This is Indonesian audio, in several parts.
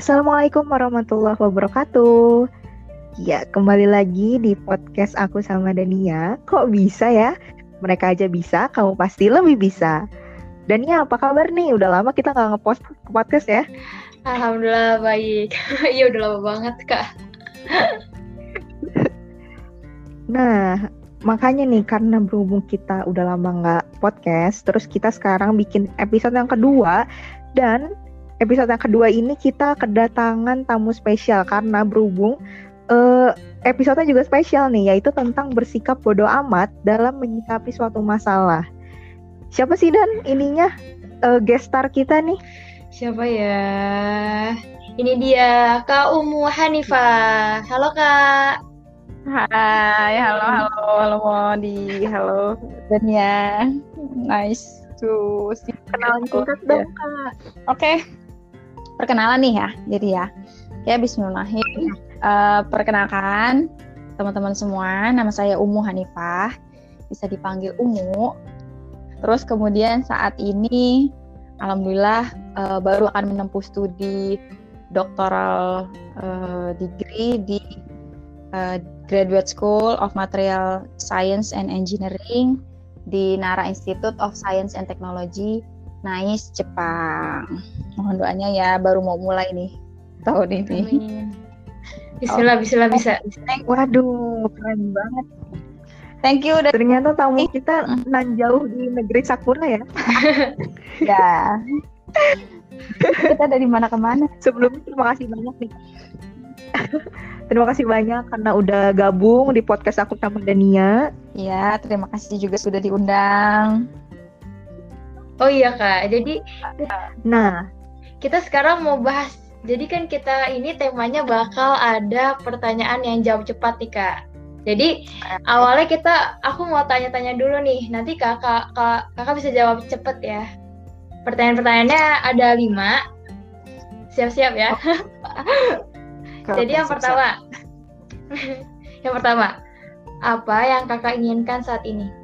Assalamualaikum warahmatullahi wabarakatuh. Ya, kembali lagi di podcast aku sama Dania. Kok bisa ya? Mereka aja bisa, kamu pasti lebih bisa. Dania, apa kabar nih? Udah lama kita nggak ngepost podcast ya? Alhamdulillah baik. Iya udah lama banget kak. nah, makanya nih karena berhubung kita udah lama nggak podcast, terus kita sekarang bikin episode yang kedua dan episode yang kedua ini kita kedatangan tamu spesial karena berhubung uh, episodenya juga spesial nih yaitu tentang bersikap bodoh amat dalam menyikapi suatu masalah. Siapa sih dan ininya uh, guest star kita nih? Siapa ya? Ini dia Kak Umu Hanifah. Halo Kak. Hai, halo, halo, halo Modi, halo Dania. Nice to see Kenalan singkat dong Kak. Oke, okay perkenalan nih ya jadi ya. Ya Bismillahirrahmanirrahim. Uh, perkenalkan teman-teman semua nama saya Umu Hanifah. Bisa dipanggil Umu. Terus kemudian saat ini Alhamdulillah uh, baru akan menempuh studi doktoral uh, degree di uh, Graduate School of Material Science and Engineering di Nara Institute of Science and Technology Nice Jepang. Mohon doanya ya, baru mau mulai nih tahun ini. Amin. Bismillah, oh. bismillah bisa. Waduh, keren banget. Thank you. Dan... Ternyata tamu kita nan jauh di negeri Sakura ya. ya. kita dari mana ke mana? Sebelumnya terima kasih banyak nih. terima kasih banyak karena udah gabung di podcast aku sama Dania. Ya, terima kasih juga sudah diundang. Oh iya kak, jadi nah kita sekarang mau bahas. Jadi kan kita ini temanya bakal ada pertanyaan yang jawab cepat nih kak. Jadi awalnya kita, aku mau tanya-tanya dulu nih. Nanti kakak, kak, kakak bisa jawab cepet ya. Pertanyaan-pertanyaannya ada lima. Siap-siap ya. Oh. Jadi yang pertama, yang pertama, apa yang kakak inginkan saat ini?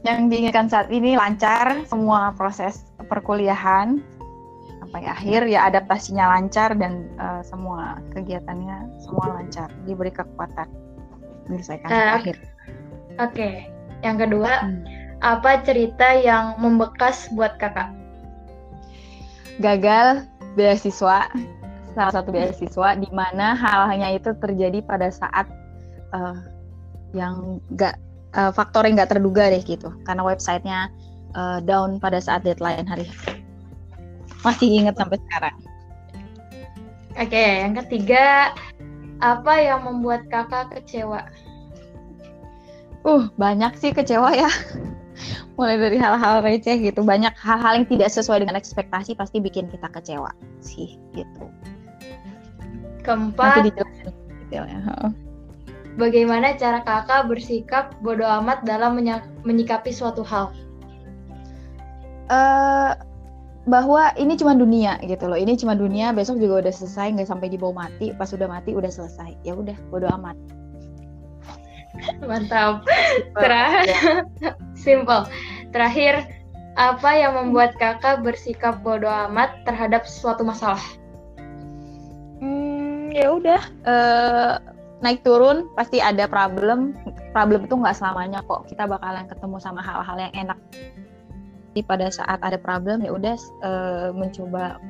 Yang diinginkan saat ini lancar semua proses perkuliahan sampai akhir ya adaptasinya lancar dan uh, semua kegiatannya semua lancar diberi kekuatan menyelesaikan uh, akhir. Oke, okay. yang kedua hmm. apa cerita yang membekas buat kakak? Gagal beasiswa salah satu beasiswa di mana hal-halnya itu terjadi pada saat uh, yang gak uh, faktor yang nggak terduga deh gitu. Karena websitenya uh, down pada saat deadline hari. Masih ingat sampai sekarang. Oke okay, yang ketiga apa yang membuat kakak kecewa? Uh banyak sih kecewa ya. Mulai dari hal-hal receh gitu. Banyak hal-hal yang tidak sesuai dengan ekspektasi pasti bikin kita kecewa sih gitu. Keempat Nanti dijelasin detailnya bagaimana cara kakak bersikap bodoh amat dalam menyikapi suatu hal? Uh, bahwa ini cuma dunia gitu loh. Ini cuma dunia, besok juga udah selesai, nggak sampai dibawa mati. Pas udah mati udah selesai. Ya udah, bodoh amat. Mantap. Terakhir, simple. Terakhir, apa yang membuat kakak bersikap bodoh amat terhadap suatu masalah? Hmm, ya udah. Uh, naik turun pasti ada problem. Problem itu nggak selamanya kok. Kita bakalan ketemu sama hal-hal yang enak. Jadi pada saat ada problem ya udah uh, mencoba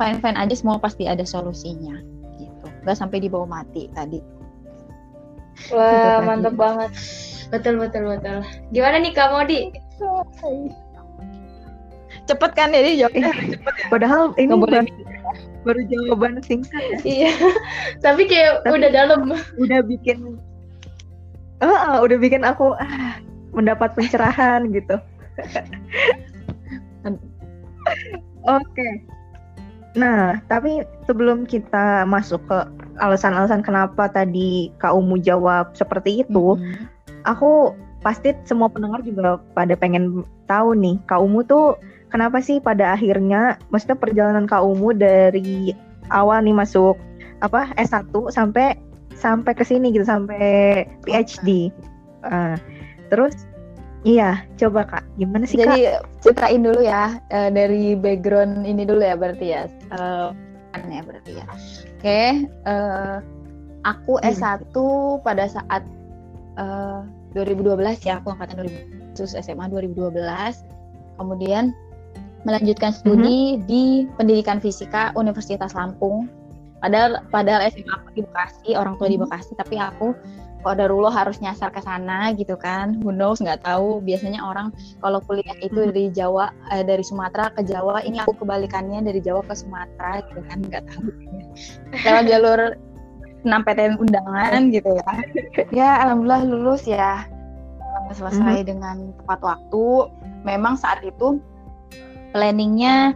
fine fine aja semua pasti ada solusinya gitu. Nggak sampai dibawa mati tadi. Wah gitu mantap tadi. banget. Betul betul betul. Gimana nih kak Modi? Cepet kan jadi jawabnya cepet ya? Padahal ini boleh baru jawaban singkat ya. Iya. Tapi kayak Tapi udah dalam. Udah bikin uh, udah bikin aku ah, mendapat pencerahan gitu. Oke. Okay. Nah, tapi sebelum kita masuk ke alasan-alasan kenapa tadi Kak Umu jawab seperti itu, mm-hmm. aku pasti semua pendengar juga pada pengen tahu nih, Kak Umu tuh kenapa sih pada akhirnya maksudnya perjalanan Kak Umu dari awal nih masuk apa S1 sampai sampai ke sini gitu sampai PhD. Uh, terus iya, coba Kak, gimana sih Jadi, Kak? Jadi ceritain dulu ya uh, dari background ini dulu ya berarti ya. Uh, ya berarti ya. Oke, okay, uh, aku hmm. S1 pada saat uh, 2012 ya, aku angkatan 2000, terus SMA 2012. Kemudian melanjutkan studi hmm. di pendidikan fisika Universitas Lampung. Padahal padahal SMA aku di Bekasi, orang tua di Bekasi, tapi aku Qadarullah harus nyasar ke sana gitu kan. Who knows nggak tahu. Biasanya orang kalau kuliah itu dari Jawa eh, dari Sumatera ke Jawa, ini aku kebalikannya dari Jawa ke Sumatera gitu kan nggak tahu. Kalau jalur PTN undangan gitu ya. Ya alhamdulillah lulus ya. Selesai mm -hmm. dengan tepat waktu. Memang saat itu planningnya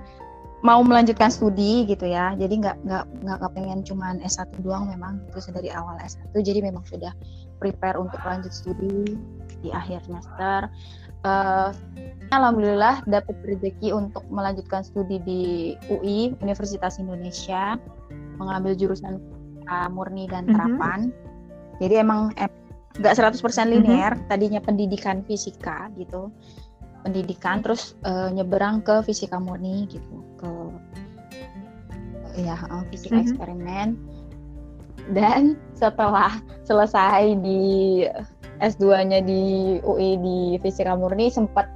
mau melanjutkan studi gitu ya jadi nggak nggak nggak kepengen cuman S1 doang memang itu dari awal S1 jadi memang sudah prepare untuk lanjut studi di akhir semester uh, alhamdulillah dapat rezeki untuk melanjutkan studi di UI Universitas Indonesia mengambil jurusan uh, murni dan mhm. terapan mm -hmm. jadi emang nggak eh, 100% linear mm -hmm. tadinya pendidikan fisika gitu pendidikan terus uh, nyeberang ke fisika murni gitu ke ya uh, fisika mm -hmm. eksperimen. Dan setelah selesai di S2-nya di UI di fisika murni sempat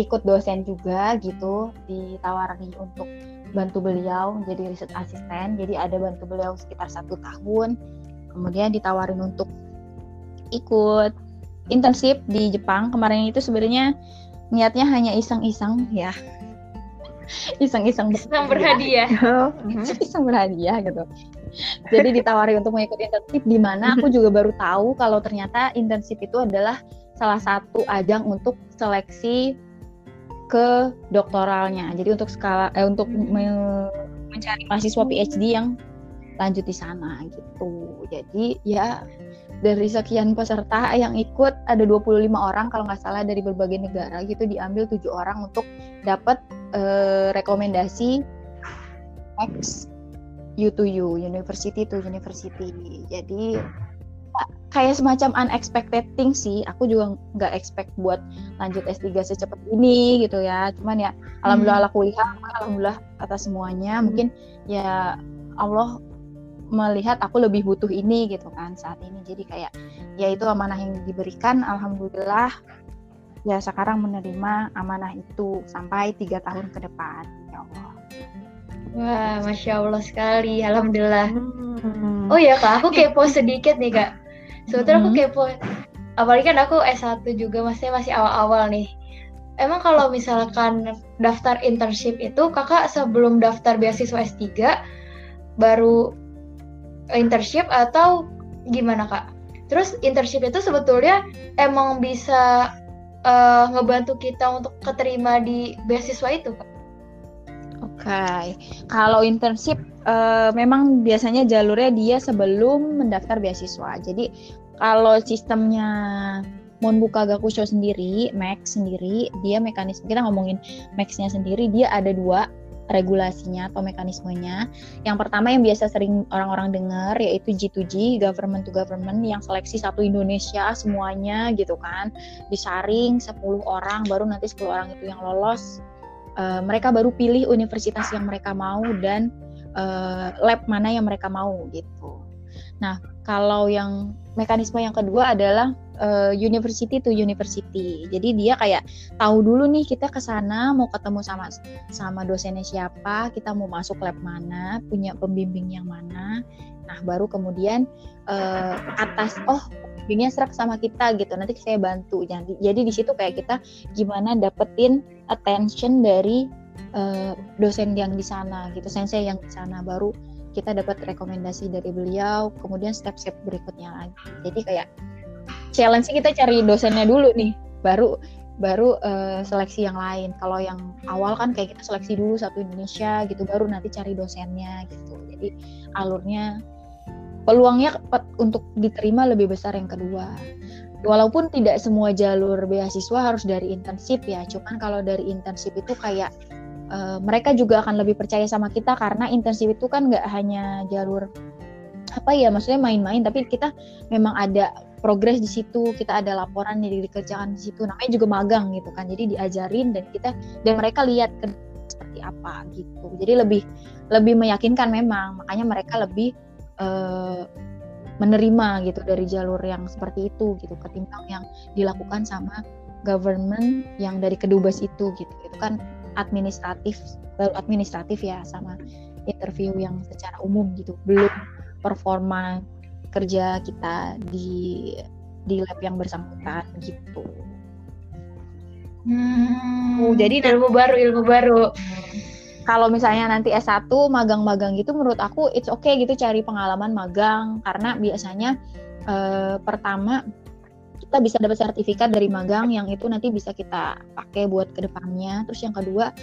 ikut dosen juga gitu ditawari untuk bantu beliau jadi riset asisten jadi ada bantu beliau sekitar satu tahun. Kemudian ditawarin untuk ikut internship di Jepang. Kemarin itu sebenarnya niatnya hanya iseng-iseng ya. Iseng-iseng. Iseng berhadiah. Iseng berhadiah gitu. Jadi ditawari untuk mengikuti internship di mana aku juga baru tahu kalau ternyata internship itu adalah salah satu ajang untuk seleksi ke doktoralnya jadi untuk skala eh, untuk me mencari mahasiswa PhD yang lanjut di sana gitu. Jadi ya dari sekian peserta yang ikut ada 25 orang kalau nggak salah dari berbagai negara gitu diambil tujuh orang untuk dapat uh, rekomendasi X U to U University to University. Jadi kayak semacam unexpected thing sih. Aku juga nggak expect buat lanjut S3 secepat ini gitu ya. Cuman ya alhamdulillah hmm. kuliah alhamdulillah atas semuanya. Mungkin ya Allah melihat aku lebih butuh ini gitu kan saat ini. Jadi kayak ya itu amanah yang diberikan alhamdulillah ya sekarang menerima amanah itu sampai tiga tahun ke depan. Ya Allah. Wah masya Allah sekali alhamdulillah. Hmm. oh ya kak aku kepo sedikit nih kak. Sebetulnya aku hmm. kepo apalagi kan aku S1 juga masih masih awal-awal nih. Emang kalau misalkan daftar internship itu kakak sebelum daftar beasiswa S3 baru internship atau gimana kak? Terus internship itu sebetulnya emang bisa uh, ngebantu kita untuk keterima di beasiswa itu kak? Oke, okay. kalau internship uh, memang biasanya jalurnya dia sebelum mendaftar beasiswa. Jadi kalau sistemnya Monbuka Gakusho sendiri, Max sendiri, dia mekanisme kita ngomongin Max-nya sendiri, dia ada dua regulasinya atau mekanismenya. Yang pertama yang biasa sering orang-orang dengar yaitu G2G, government to government yang seleksi satu Indonesia semuanya gitu kan. Disaring 10 orang baru nanti 10 orang itu yang lolos. Uh, mereka baru pilih universitas yang mereka mau dan uh, lab mana yang mereka mau gitu. Nah, kalau yang mekanisme yang kedua adalah uh, university to university. Jadi dia kayak tahu dulu nih kita ke sana mau ketemu sama sama dosennya siapa, kita mau masuk lab mana, punya pembimbing yang mana. Nah, baru kemudian uh, atas oh pembimbingnya serak sama kita gitu. Nanti saya bantu. Jadi jadi di situ kayak kita gimana dapetin attention dari uh, dosen yang di sana gitu, sensei yang di sana baru kita dapat rekomendasi dari beliau, kemudian step-step berikutnya lagi. Jadi kayak challenge kita cari dosennya dulu nih. Baru baru uh, seleksi yang lain. Kalau yang awal kan kayak kita seleksi dulu satu Indonesia gitu baru nanti cari dosennya gitu. Jadi alurnya peluangnya untuk diterima lebih besar yang kedua. Walaupun tidak semua jalur beasiswa harus dari internship ya cuman kalau dari internship itu kayak uh, mereka juga akan lebih percaya sama kita karena internship itu kan nggak hanya jalur apa ya maksudnya main-main tapi kita memang ada progres di situ kita ada laporan yang dikerjakan di situ namanya juga magang gitu kan. Jadi diajarin dan kita dan mereka lihat ke seperti apa gitu. Jadi lebih lebih meyakinkan memang. Makanya mereka lebih uh, menerima gitu dari jalur yang seperti itu gitu ketimbang yang dilakukan sama government yang dari kedubes itu gitu. Itu kan administratif baru administratif ya sama interview yang secara umum gitu. Belum performa kerja kita di di lab yang bersangkutan gitu. Hmm, oh, jadi ilmu baru ilmu baru. Kalau misalnya nanti S1 magang-magang gitu menurut aku it's okay gitu cari pengalaman magang karena biasanya eh, pertama kita bisa dapat sertifikat dari magang yang itu nanti bisa kita pakai buat ke depannya. Terus yang kedua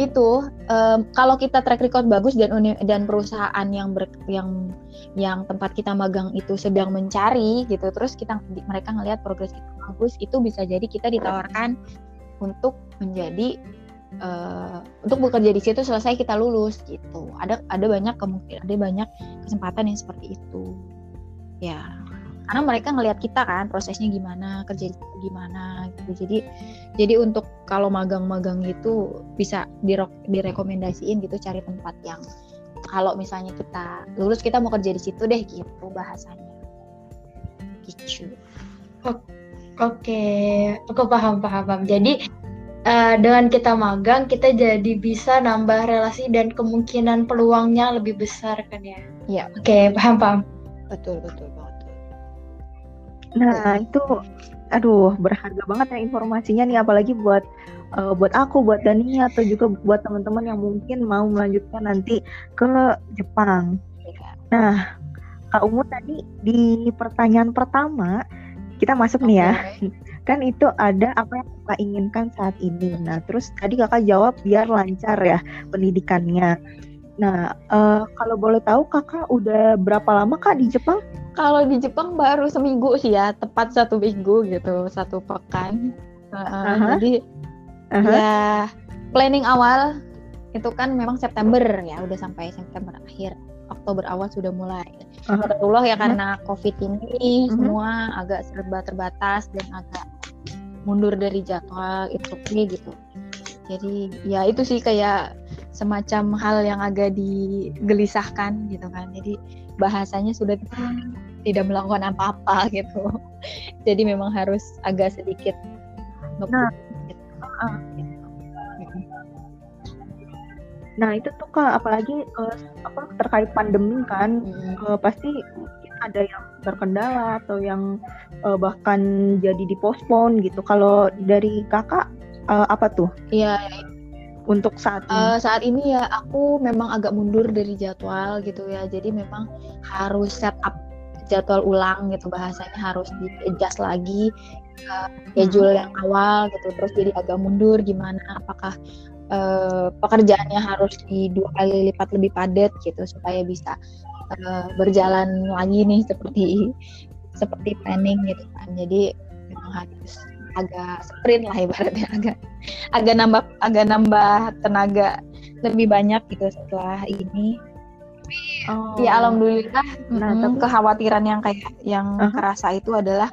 itu um, kalau kita track record bagus dan dan perusahaan yang ber, yang yang tempat kita magang itu sedang mencari gitu terus kita mereka ngelihat progres kita bagus itu bisa jadi kita ditawarkan untuk menjadi uh, untuk bekerja di situ selesai kita lulus gitu. Ada ada banyak kemungkinan ada banyak kesempatan yang seperti itu. Ya karena mereka ngelihat kita kan prosesnya gimana kerja gimana gitu. Jadi jadi untuk kalau magang-magang gitu bisa direkomendasiin gitu cari tempat yang kalau misalnya kita lulus kita mau kerja di situ deh gitu bahasanya gitu. Oke. Aku paham paham paham. Jadi uh, dengan kita magang kita jadi bisa nambah relasi dan kemungkinan peluangnya lebih besar kan ya? Iya. Oke paham paham. Betul betul Nah, itu aduh berharga banget ya informasinya nih apalagi buat uh, buat aku, buat Dania atau juga buat teman-teman yang mungkin mau melanjutkan nanti ke Jepang. Nah, Kak Umur tadi di pertanyaan pertama kita masuk okay. nih ya. Kan itu ada apa yang Kakak inginkan saat ini. Nah, terus tadi Kakak jawab biar lancar ya pendidikannya. Nah, uh, kalau boleh tahu Kakak udah berapa lama Kak di Jepang? Kalau di Jepang baru seminggu sih ya, tepat satu minggu gitu, satu pekan. Uh, uh-huh. Jadi uh-huh. ya planning awal itu kan memang September ya, udah sampai September akhir. Oktober awal sudah mulai. Uh-huh. ya karena uh-huh. COVID ini uh-huh. semua agak serba terbatas dan agak mundur dari jadwal itu gitu. Jadi ya itu sih kayak semacam hal yang agak digelisahkan gitu kan. Jadi bahasanya sudah tidak melakukan apa-apa gitu. Jadi memang harus agak sedikit nah, uh, nah itu tuh kak apalagi uh, apa terkait pandemi kan hmm. uh, pasti ada yang terkendala atau yang uh, bahkan jadi dipospon gitu. Kalau dari kakak uh, apa tuh? Iya, untuk saat ini? Uh, saat ini ya aku memang agak mundur dari jadwal gitu ya. Jadi memang harus set up jadwal ulang gitu bahasanya harus di adjust lagi uh, schedule yang awal gitu. Terus jadi agak mundur gimana? Apakah uh, pekerjaannya harus di dua kali lipat lebih padat gitu supaya bisa uh, berjalan lagi nih seperti seperti planning gitu kan. Jadi memang harus agak sprint lah ibaratnya agak agak nambah agak nambah tenaga lebih banyak gitu setelah ini oh. ya alhamdulillah nah, hmm, tapi... kekhawatiran yang kayak yang uh -huh. kerasa itu adalah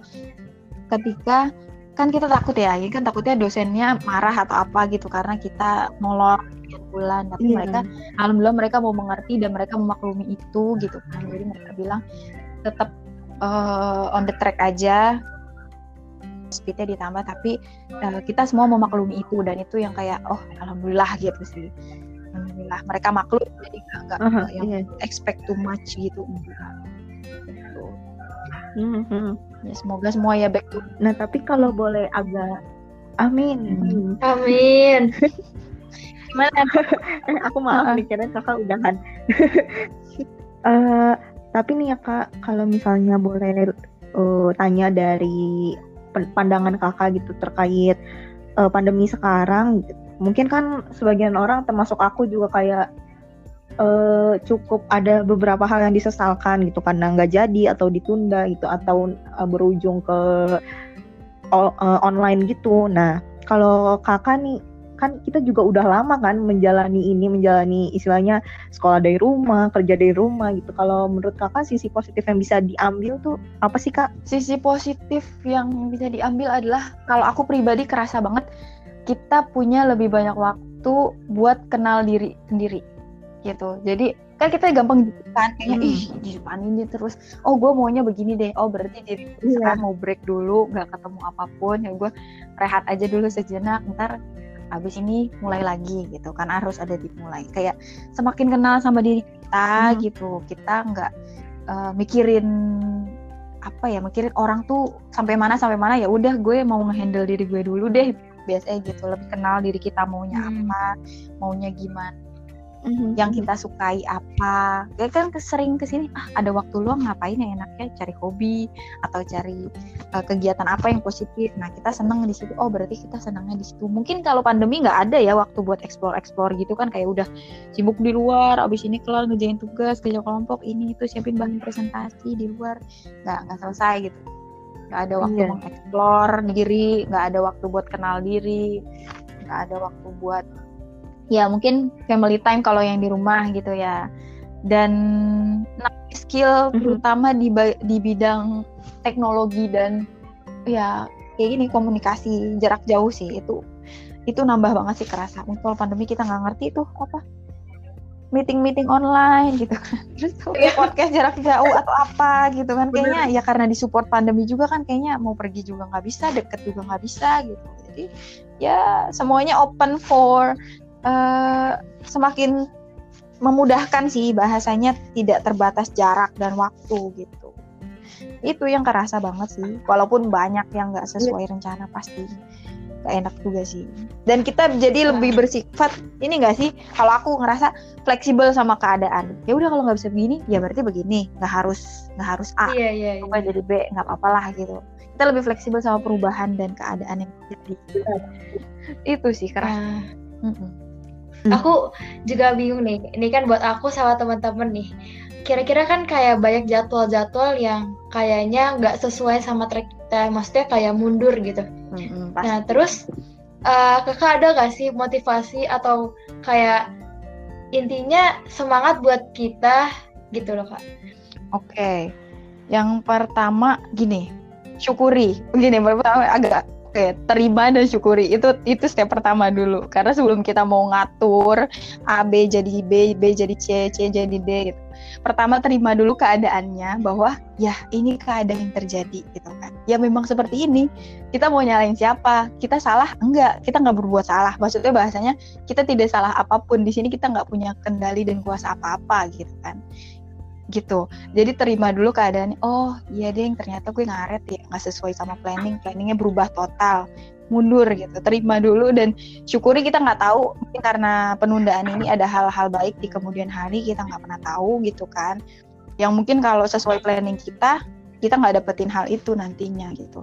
ketika kan kita takut ya, ini kan takutnya dosennya marah atau apa gitu karena kita molor bulan tapi yeah. mereka alhamdulillah mereka mau mengerti dan mereka memaklumi itu gitu kan jadi mereka bilang tetap uh, on the track aja speednya ditambah tapi uh, kita semua memaklumi itu dan itu yang kayak oh alhamdulillah gitu sih alhamdulillah mereka maklum jadi nggak nggak uh -huh, yang yeah. expect too much gitu enggak gitu. Mm -hmm. ya semoga semua ya back to nah tapi kalau boleh agak amin hmm. amin mana eh, aku maaf uh mikirnya kakak udahan uh, tapi nih ya kak kalau misalnya boleh uh, tanya dari pandangan kakak gitu terkait uh, pandemi sekarang. Mungkin kan sebagian orang termasuk aku juga kayak uh, cukup ada beberapa hal yang disesalkan gitu karena nggak jadi atau ditunda gitu atau uh, berujung ke uh, online gitu. Nah kalau kakak nih kan kita juga udah lama kan menjalani ini menjalani istilahnya sekolah dari rumah kerja dari rumah gitu. Kalau menurut kakak sisi positif yang bisa diambil tuh apa sih kak? Sisi positif yang bisa diambil adalah kalau aku pribadi kerasa banget kita punya lebih banyak waktu buat kenal diri sendiri gitu. Jadi kan kita gampang kan kayaknya Hmm. ih di depan ini terus. Oh gue maunya begini deh. Oh berarti diri Iya. sekarang mau break dulu nggak ketemu apa pun. Ya gue rehat aja dulu sejenak. Ntar abis ini mulai lagi gitu kan harus ada dimulai kayak semakin kenal sama diri kita Hmm. gitu kita nggak eh, mikirin apa ya mikirin orang tuh sampai mana sampai mana ya udah gue mau ngehandle diri gue dulu deh biasanya gitu lebih kenal diri kita maunya Hmm. apa maunya gimana Mhm. yang kita sukai apa. Ya kan sering ke sini ah ada waktu luang ngapain ya enaknya cari hobi atau cari uh, kegiatan apa yang positif? Nah kita seneng di situ. Oh berarti kita senangnya di situ. Mungkin kalau pandemi nggak ada ya waktu buat explore explore gitu kan kayak udah sibuk di luar abis ini kelar ngerjain tugas kerja kelompok ini itu siapin bahan presentasi di luar. Nggak nggak selesai gitu. Nggak ada waktu Iya. mengeksplor diri nggak ada waktu buat kenal diri nggak ada waktu buat ya mungkin family time kalau yang di rumah gitu ya. Dan skill Mhm. terutama di di bidang teknologi dan ya kayak gini komunikasi jarak jauh sih itu. Itu nambah banget sih kerasa. Kalau pandemi kita nggak ngerti tuh apa meeting meeting online gitu kan. Terus tuh podcast jarak jauh atau apa gitu kan. Kayaknya ya karena disupport pandemi juga kan kayaknya mau pergi juga nggak bisa deket juga nggak bisa gitu. Jadi ya semuanya open for eh, semakin memudahkan sih bahasanya tidak terbatas jarak dan waktu gitu. Itu yang kerasa banget sih walaupun banyak yang nggak sesuai rencana pasti. Gak enak juga sih. Dan kita jadi lebih bersifat ini nggak sih kalau aku ngerasa fleksibel sama keadaan. Ya udah kalau nggak bisa begini ya berarti begini. Nggak harus nggak harus A. Iya iya. iya. jadi B nggak apa-apa lah gitu. Kita lebih fleksibel sama perubahan dan keadaan yang terjadi itu sih kerasa. Nah, Mm-mm. aku juga bingung nih. Ini kan buat aku sama teman-teman nih. Kira-kira kan kayak banyak jadwal-jadwal yang kayaknya nggak sesuai sama track kita, maksudnya kayak mundur gitu. Mm-mm, pasti. Nah, terus eh, kakak ada gak sih motivasi atau kayak intinya semangat buat kita gitu loh kak? Oke, yang pertama gini, syukuri. Gini, pertama agak oke terima dan syukuri itu itu step pertama dulu. Karena sebelum kita mau ngatur A B jadi B, B jadi C, C jadi D gitu. Pertama terima dulu keadaannya bahwa ya ini keadaan yang terjadi gitu kan. Ya memang seperti ini. Kita mau nyalain siapa? Kita salah? Enggak, kita nggak berbuat salah. Maksudnya bahasanya kita tidak salah apa pun di sini kita nggak punya kendali dan kuasa apa-apa gitu kan gitu. Jadi terima dulu keadaannya oh iya deh ternyata gue ngaret ya nggak sesuai sama planning planningnya berubah total mundur gitu. Terima dulu dan syukuri kita nggak tahu mungkin karena penundaan ini ada hal-hal baik di kemudian hari kita nggak pernah tahu gitu kan. Yang mungkin kalau sesuai planning kita kita nggak dapetin hal itu nantinya gitu.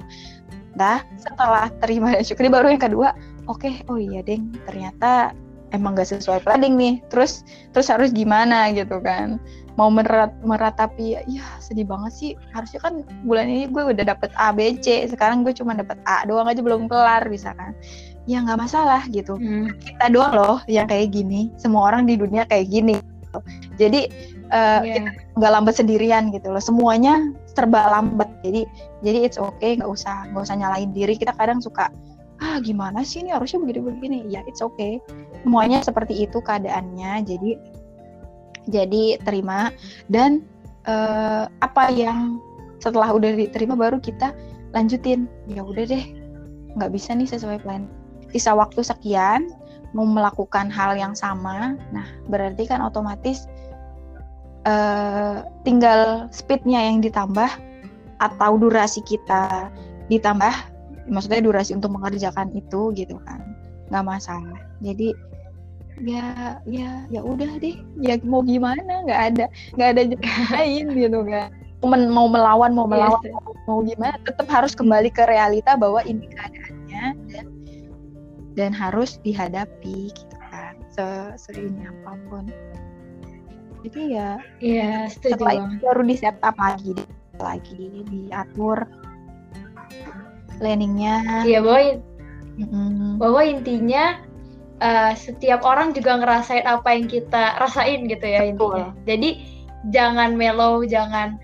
Dah setelah terima dan syukuri baru yang kedua oke oh iya deng ternyata emang gak sesuai planning nih. Terus terus harus gimana gitu kan mau merat, meratapi ya sedih banget sih. Harusnya kan bulan ini gue udah dapet A B C. Sekarang gue cuma dapet A doang aja belum kelar bisa kan. Ya nggak masalah gitu. Hmm. kita doang loh yang kayak gini. Semua orang di dunia kayak gini gitu. jadi eh, Iya. kita nggak lambat sendirian gitu loh. Semuanya serba lambat. Jadi jadi it's okay. Nggak usah nggak usah nyalain diri. Kita kadang suka ah gimana sih ini harusnya begini begini ya it's okay. Semuanya seperti itu keadaannya. Jadi jadi terima. Dan eh, apa yang setelah udah diterima baru kita lanjutin. Ya udah deh nggak bisa nih sesuai plan. Sisa waktu sekian mau melakukan hal yang sama nah berarti kan otomatis eh, tinggal speednya yang ditambah atau durasi kita ditambah maksudnya durasi untuk mengerjakan itu gitu kan nggak masalah. Jadi ya ya ya udah deh. Ya mau gimana? Nggak ada nggak ada jalan lain gitu kan Men- mau melawan mau Iya melawan sih. mau, mau gimana? Tetap harus kembali ke realita bahwa ini keadaannya dan dan harus dihadapi gitu kan. Se apa pun. Jadi ya Iya, setuju setelah itu baru di setup lagi di- lagi diatur planningnya. Iya, bahwa in- Mm-mm. bahwa intinya eh, setiap orang juga ngerasain apa yang kita rasain gitu ya Betul. intinya. Jadi jangan mellow, jangan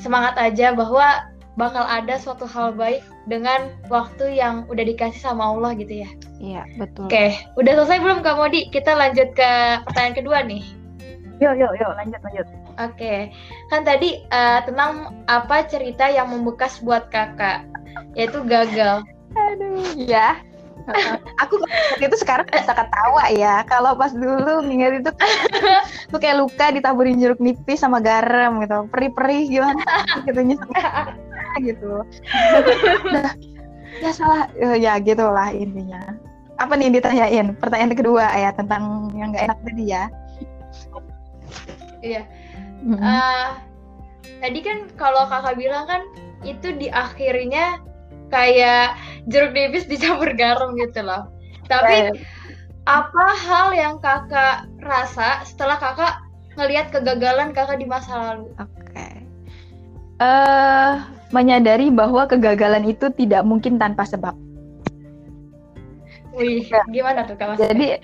semangat aja bahwa bakal ada suatu hal baik dengan waktu yang udah dikasih sama Allah gitu ya. Iya, betul. Oke, udah selesai belum Kak Modi? Kita lanjut ke pertanyaan kedua nih. Yuk, yuk, yuk, lanjut, lanjut. Oke, kan tadi uh, tentang apa cerita yang membekas buat kakak, yaitu gagal. Aduh, ya. Aku itu sekarang bisa ketawa ya. Kalau pas dulu nginget itu tuh kayak luka ditaburin jeruk nipis sama garam gitu. Perih-perih gimana gitu gitu. Nah, ya salah ya gitulah intinya. Apa nih ditanyain? Pertanyaan kedua ya tentang yang gak enak tadi ya. Iya. Mm -hmm. uh, tadi kan kalau kakak bilang kan itu di akhirnya kayak jeruk nipis dicampur garam gitu loh. Tapi apa hal yang kakak rasa setelah kakak ngelihat kegagalan kakak di masa lalu? Oke. Okay. Uh, eh, menyadari bahwa kegagalan itu tidak mungkin tanpa sebab. Wih, gimana tuh kak? Jadi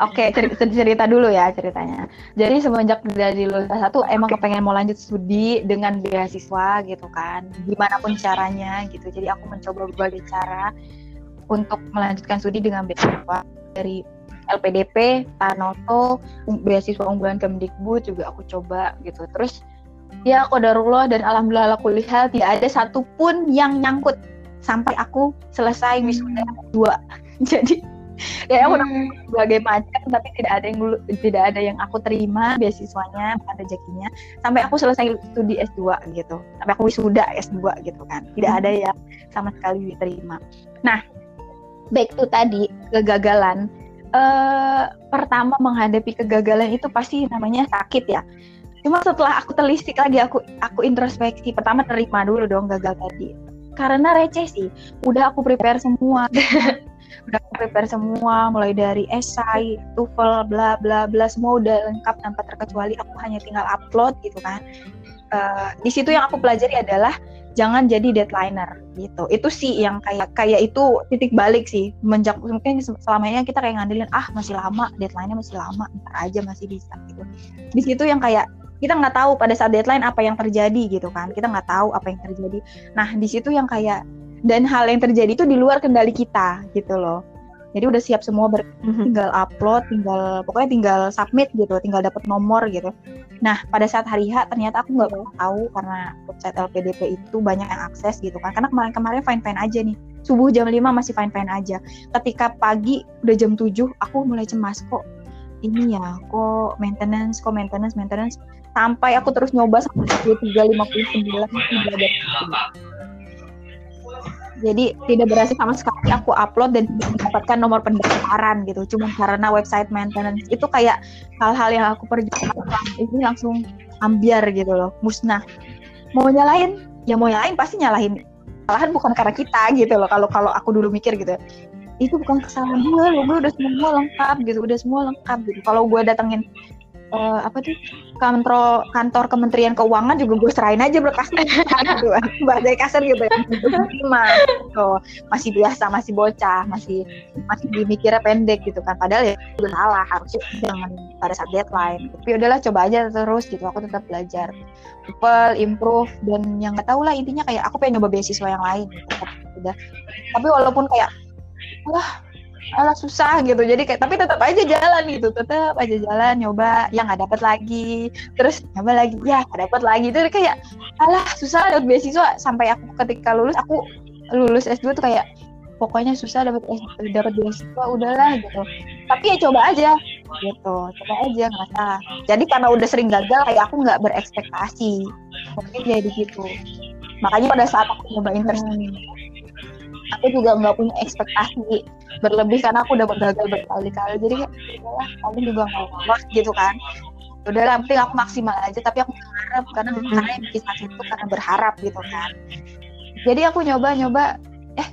Oke, okay, cerita, dulu ya ceritanya. Jadi semenjak dari lulus satu emang kepengen mau lanjut studi dengan beasiswa gitu kan, gimana pun caranya gitu. Jadi aku mencoba berbagai cara untuk melanjutkan studi dengan beasiswa dari LPDP, Tanoto, beasiswa unggulan Kemdikbud juga aku coba gitu. Terus ya kodarullah dan alhamdulillah kuliah tidak ada satupun yang nyangkut sampai aku selesai wisuda dua. Jadi ya aku hmm. berbagai macam tapi tidak ada yang tidak ada yang aku terima beasiswanya bukan rezekinya sampai aku selesai studi S2 gitu. Sampai aku wisuda S2 gitu kan. Tidak ada yang sama sekali diterima. Nah baik itu tadi kegagalan. Uh, pertama menghadapi kegagalan itu pasti namanya sakit ya. Cuma setelah aku telisik lagi aku aku introspeksi pertama terima dulu dong gagal tadi. Karena receh sih. Udah aku prepare semua udah prepare semua mulai dari esai, TOEFL, bla bla bla semua udah lengkap tanpa terkecuali aku hanya tinggal upload gitu kan. Uh, di situ yang aku pelajari adalah jangan jadi deadlineer gitu. Itu sih yang kayak kayak itu titik balik sih. Menjak mungkin selama ini kita kayak ngandelin ah masih lama, deadline-nya masih lama, ntar aja masih bisa gitu. Di situ yang kayak kita nggak tahu pada saat deadline apa yang terjadi gitu kan kita nggak tahu apa yang terjadi nah di situ yang kayak dan hal yang terjadi itu di luar kendali kita gitu loh. Jadi udah siap semua ber mhm. tinggal upload tinggal pokoknya tinggal submit gitu tinggal dapat nomor gitu. Nah pada saat hari H ternyata aku nggak tahu karena website LPDP itu banyak yang akses gitu kan. Karena kemarin-kemarin fine fine aja nih. Subuh jam 5 masih fine fine aja. Ketika pagi udah jam 7 aku mulai cemas kok. Ini ya kok maintenance kok maintenance maintenance. Sampai aku terus nyoba sampai 23 59 tidak ada jadi tidak berhasil sama sekali aku upload dan mendapatkan nomor pendaftaran gitu. Cuma karena website maintenance. Itu kayak hal-hal yang aku perjuangkan. Ini langsung ambiar gitu loh. Musnah. Mau nyalain ya mau nyalain pasti nyalahin. Kesalahan bukan karena kita gitu loh. Kalau kalau aku dulu mikir gitu. Itu bukan kesalahan gue gue udah semua lengkap gitu. Udah semua lengkap gitu. Kalau gue datengin uh, apa tuh? Kantor kantor Kementerian Keuangan juga gue serahin aja berkasnya gitu bahasa kasar gitu ya gitu. masih biasa masih bocah masih masih dimikirnya pendek gitu kan. Padahal ya udah salah harusnya jangan pada saat deadline. Tapi udahlah coba aja terus gitu. Aku tetap belajar. People improve dan yang nggak tahu lah intinya kayak aku pengen nyoba beasiswa yang lain gitu. udah tapi walaupun kayak wah alah susah gitu. Jadi kayak tapi tetap aja jalan gitu. Tetap aja jalan nyoba. Yang nggak dapat lagi. Terus nyoba lagi. Ya nggak dapat lagi. Itu kayak alah susah dapat beasiswa. Sampai aku ketika lulus aku lulus S2 tuh kayak pokoknya susah dapat dapat beasiswa udahlah gitu. Tapi ya coba aja gitu. Coba aja nggak salah jadi karena udah sering gagal kayak aku nggak berekspektasi. Mungkin jadi gitu. Makanya pada saat aku nyoba interview aku juga nggak punya ekspektasi berlebih karena aku udah gagal berkali-kali. Jadi kayak udahlah kamu juga nggak lolos gitu kan. Udah lah penting aku maksimal aja tapi aku berharap karena hmm. karena yang bikin sakit itu karena berharap gitu kan. Jadi aku nyoba-nyoba eh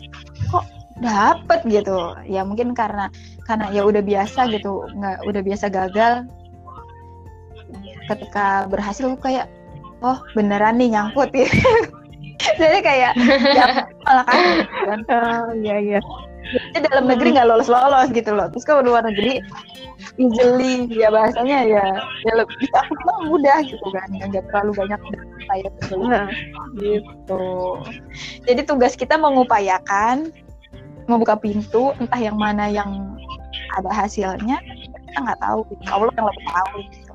kok dapet gitu. Ya mungkin karena karena ya udah biasa gitu nggak udah biasa gagal. Ketika berhasil aku kayak oh beneran nih nyangkut. gitu jadi kayak ya, malah kan oh, iya iya Jadi dalam negeri nggak lolos lolos gitu loh terus kalau luar negeri easily ya bahasanya ya ya lebih aku bilang mudah gitu kan nggak terlalu banyak saya nah. gitu jadi tugas kita mengupayakan membuka pintu entah yang mana yang ada hasilnya kita nggak tahu Allah yang lebih tahu gitu.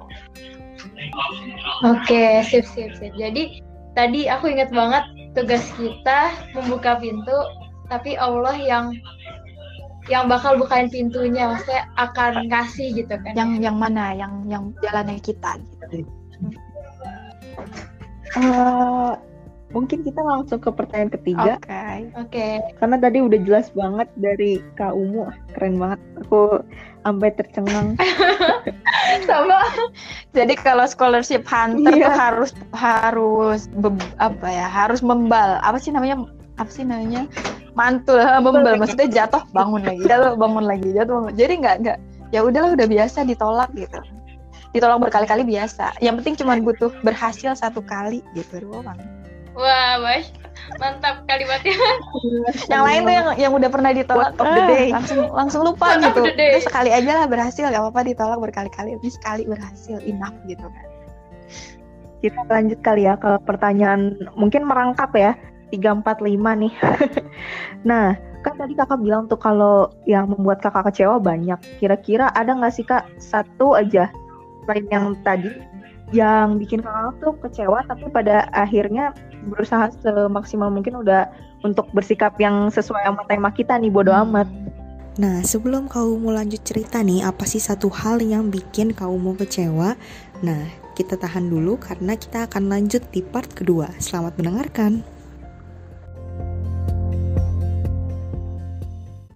Oke, sip sip sip. Jadi tadi aku ingat banget tugas kita membuka pintu, tapi Allah yang yang bakal bukain pintunya, maksudnya akan kasih gitu kan? Yang yang mana? Yang yang jalannya kita gitu. Uh, mungkin kita langsung ke pertanyaan ketiga. Oke. Okay. Oke. Okay. Karena tadi udah jelas banget dari Kak Umu, keren banget. Aku sampai tercengang. Sama. Jadi kalau scholarship hunter iya. tuh harus harus be, apa ya? Harus membal. Apa sih namanya? Apa sih namanya? Mantul, membal. Maksudnya jatuh bangun lagi, jatuh bangun lagi, jatuh bangun. Jadi nggak nggak ya udahlah udah biasa ditolak gitu ditolak berkali-kali biasa yang penting cuma butuh berhasil satu kali gitu doang Wah, Mas. Mantap kalimatnya. yang lain tuh yang yang udah pernah ditolak the day. langsung langsung lupa What gitu. Terus sekali aja lah berhasil, gak apa-apa ditolak berkali-kali. Ini sekali berhasil enough gitu kan. Kita lanjut kali ya ke pertanyaan mungkin merangkap ya. 3 4 5 nih. nah, kan tadi kakak bilang tuh kalau yang membuat kakak kecewa banyak. Kira-kira ada nggak sih kak satu aja selain yang tadi yang bikin kakak tuh kecewa tapi pada akhirnya berusaha semaksimal mungkin udah untuk bersikap yang sesuai sama tema kita nih bodo hmm. amat. Nah, sebelum kau mau lanjut cerita nih, apa sih satu hal yang bikin kau mau kecewa? Nah, kita tahan dulu karena kita akan lanjut di part kedua. Selamat mendengarkan.